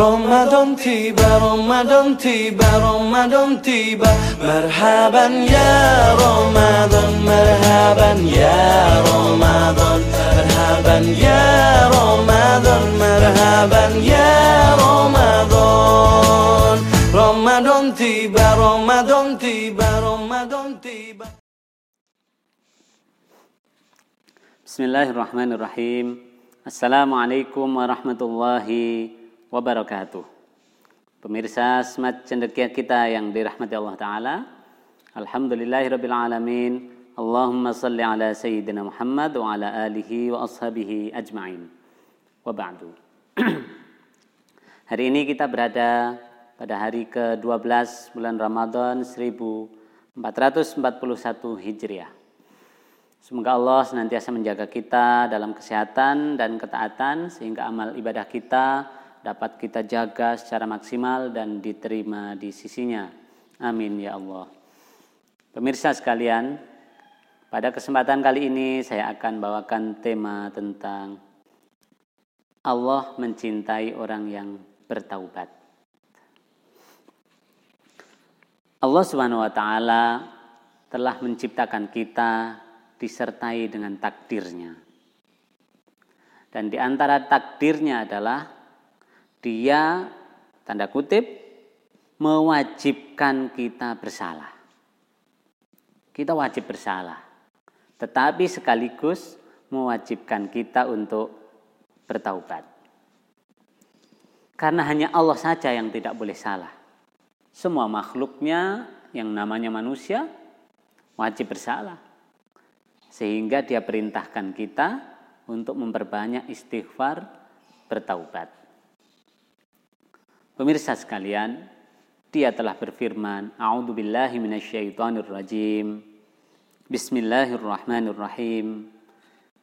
Ramadan tiba, Ramadan tiba, Ramadan tiba. Merhaban ya Ramadan, merhaban ya Ramadan. Merhaban ya Ramadan, merhaban ya Ramadan. Ramadan tiba, Ramadan tiba, Ramadan tiba. Bismillahirrahmanirrahim. Assalamualaikum warahmatullahi wabarakatuh Pemirsa smart cendekia kita yang dirahmati Allah Ta'ala. Alhamdulillahirabbil alamin. Allahumma salli ala Sayyidina Muhammad wa ala alihi wa ashabihi ajma'in. Wa ba'du. hari ini kita berada pada hari ke-12 bulan Ramadan 1441 Hijriah. Semoga Allah senantiasa menjaga kita dalam kesehatan dan ketaatan sehingga amal ibadah kita dapat kita jaga secara maksimal dan diterima di sisinya. Amin ya Allah. Pemirsa sekalian, pada kesempatan kali ini saya akan bawakan tema tentang Allah mencintai orang yang bertaubat. Allah Subhanahu wa taala telah menciptakan kita disertai dengan takdirnya. Dan di antara takdirnya adalah dia tanda kutip mewajibkan kita bersalah. Kita wajib bersalah. Tetapi sekaligus mewajibkan kita untuk bertaubat. Karena hanya Allah saja yang tidak boleh salah. Semua makhluknya yang namanya manusia wajib bersalah sehingga dia perintahkan kita untuk memperbanyak istighfar bertaubat. Pemirsa sekalian, dia telah berfirman, A'udzu billahi minasyaitonir rajim. Bismillahirrahmanirrahim.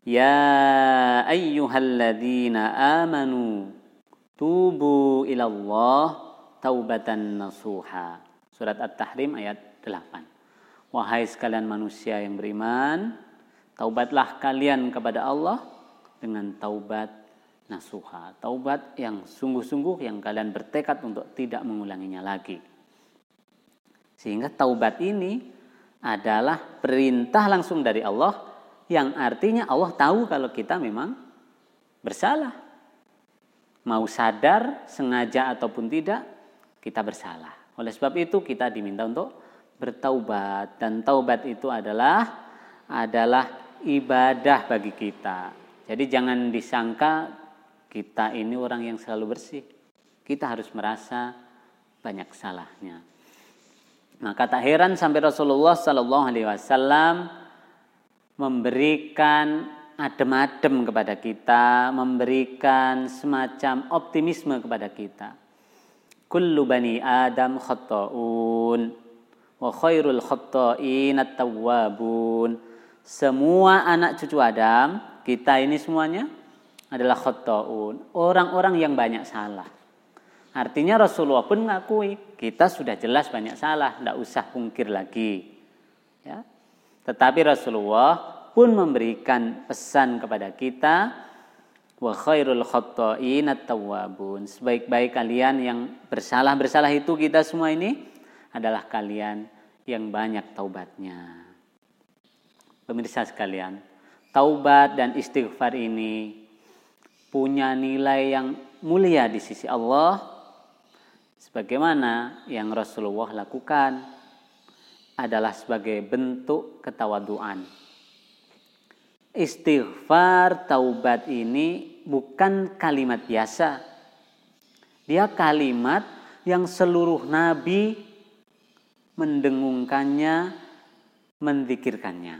Ya ayyuhalladzina amanu tubu ilallah taubatan nasuha. Surat At-Tahrim ayat 8. Wahai sekalian manusia yang beriman, Taubatlah kalian kepada Allah dengan taubat nasuha. Taubat yang sungguh-sungguh yang kalian bertekad untuk tidak mengulanginya lagi. Sehingga taubat ini adalah perintah langsung dari Allah yang artinya Allah tahu kalau kita memang bersalah. Mau sadar, sengaja ataupun tidak, kita bersalah. Oleh sebab itu kita diminta untuk bertaubat dan taubat itu adalah adalah ibadah bagi kita. Jadi jangan disangka kita ini orang yang selalu bersih. Kita harus merasa banyak salahnya. Maka tak heran sampai Rasulullah Sallallahu Alaihi Wasallam memberikan adem-adem kepada kita, memberikan semacam optimisme kepada kita. Kullu bani Adam khata'un wa khairul khata'in at-tawwabun semua anak cucu Adam, kita ini semuanya adalah khotoun, orang-orang yang banyak salah. Artinya Rasulullah pun mengakui kita sudah jelas banyak salah, tidak usah pungkir lagi. Ya. Tetapi Rasulullah pun memberikan pesan kepada kita wa khairul khata'in at-tawwabun. Sebaik-baik kalian yang bersalah-bersalah itu kita semua ini adalah kalian yang banyak taubatnya. Pemirsa sekalian, taubat dan istighfar ini punya nilai yang mulia di sisi Allah sebagaimana yang Rasulullah lakukan adalah sebagai bentuk ketawaduan. Istighfar taubat ini bukan kalimat biasa. Dia kalimat yang seluruh nabi mendengungkannya, mendikirkannya.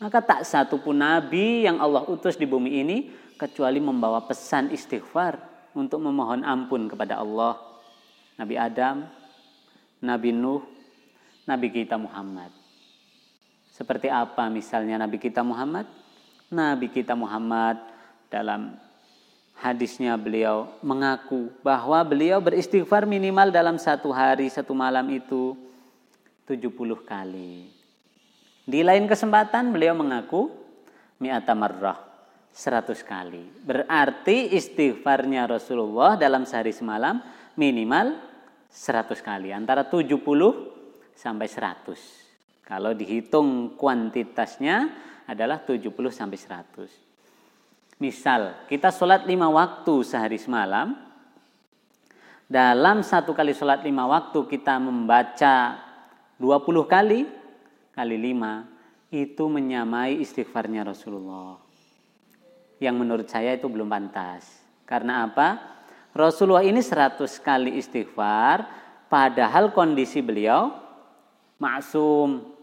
Maka tak satu pun nabi yang Allah utus di bumi ini kecuali membawa pesan istighfar untuk memohon ampun kepada Allah. Nabi Adam, Nabi Nuh, Nabi kita Muhammad. Seperti apa misalnya Nabi kita Muhammad? Nabi kita Muhammad dalam hadisnya beliau mengaku bahwa beliau beristighfar minimal dalam satu hari satu malam itu 70 kali. Di lain kesempatan beliau mengaku mi'ata marrah. 100 kali. Berarti istighfarnya Rasulullah dalam sehari semalam minimal 100 kali. Antara 70 sampai 100. Kalau dihitung kuantitasnya adalah 70 sampai 100. Misal kita sholat lima waktu sehari semalam. Dalam satu kali sholat lima waktu kita membaca 20 kali kali lima itu menyamai istighfarnya Rasulullah yang menurut saya itu belum pantas. Karena apa? Rasulullah ini 100 kali istighfar padahal kondisi beliau maksum,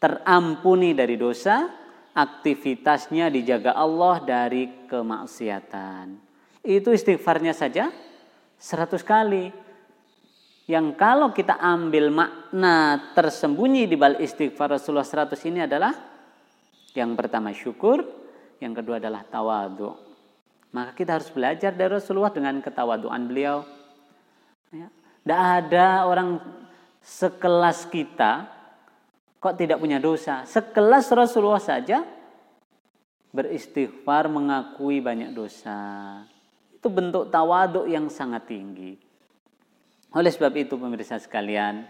terampuni dari dosa, aktivitasnya dijaga Allah dari kemaksiatan. Itu istighfarnya saja 100 kali. Yang kalau kita ambil makna tersembunyi di balik istighfar Rasulullah 100 ini adalah yang pertama syukur, yang kedua adalah tawadu. Maka kita harus belajar dari Rasulullah dengan ketawaduan beliau. Ya. Tidak ada orang sekelas kita kok tidak punya dosa. Sekelas Rasulullah saja beristighfar mengakui banyak dosa. Itu bentuk tawaduk yang sangat tinggi. Oleh sebab itu pemirsa sekalian,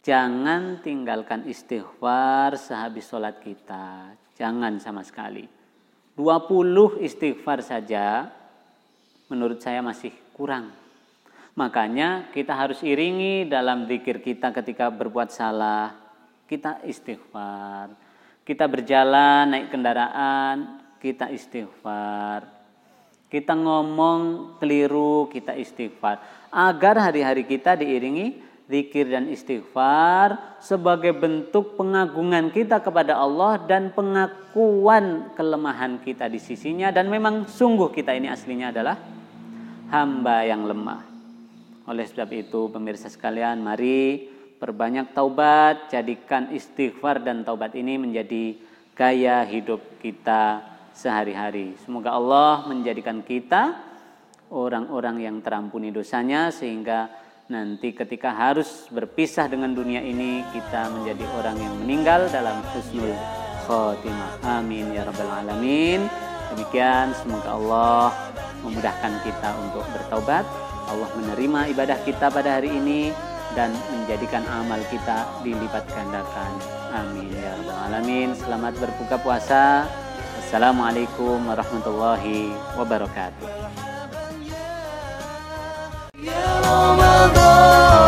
jangan tinggalkan istighfar sehabis sholat kita. Jangan sama sekali. 20 istighfar saja menurut saya masih kurang. Makanya kita harus iringi dalam zikir kita ketika berbuat salah. Kita istighfar. Kita berjalan naik kendaraan, kita istighfar. Kita ngomong keliru, kita istighfar. Agar hari-hari kita diiringi zikir dan istighfar sebagai bentuk pengagungan kita kepada Allah dan pengakuan kelemahan kita di sisinya dan memang sungguh kita ini aslinya adalah hamba yang lemah. Oleh sebab itu pemirsa sekalian mari perbanyak taubat, jadikan istighfar dan taubat ini menjadi gaya hidup kita sehari-hari. Semoga Allah menjadikan kita orang-orang yang terampuni dosanya sehingga nanti ketika harus berpisah dengan dunia ini kita menjadi orang yang meninggal dalam husnul khotimah. Amin ya rabbal alamin. Demikian semoga Allah memudahkan kita untuk bertaubat. Allah menerima ibadah kita pada hari ini dan menjadikan amal kita dilipat gandakan. Amin ya rabbal alamin. Selamat berbuka puasa. Assalamualaikum warahmatullahi wabarakatuh Ya Ramadan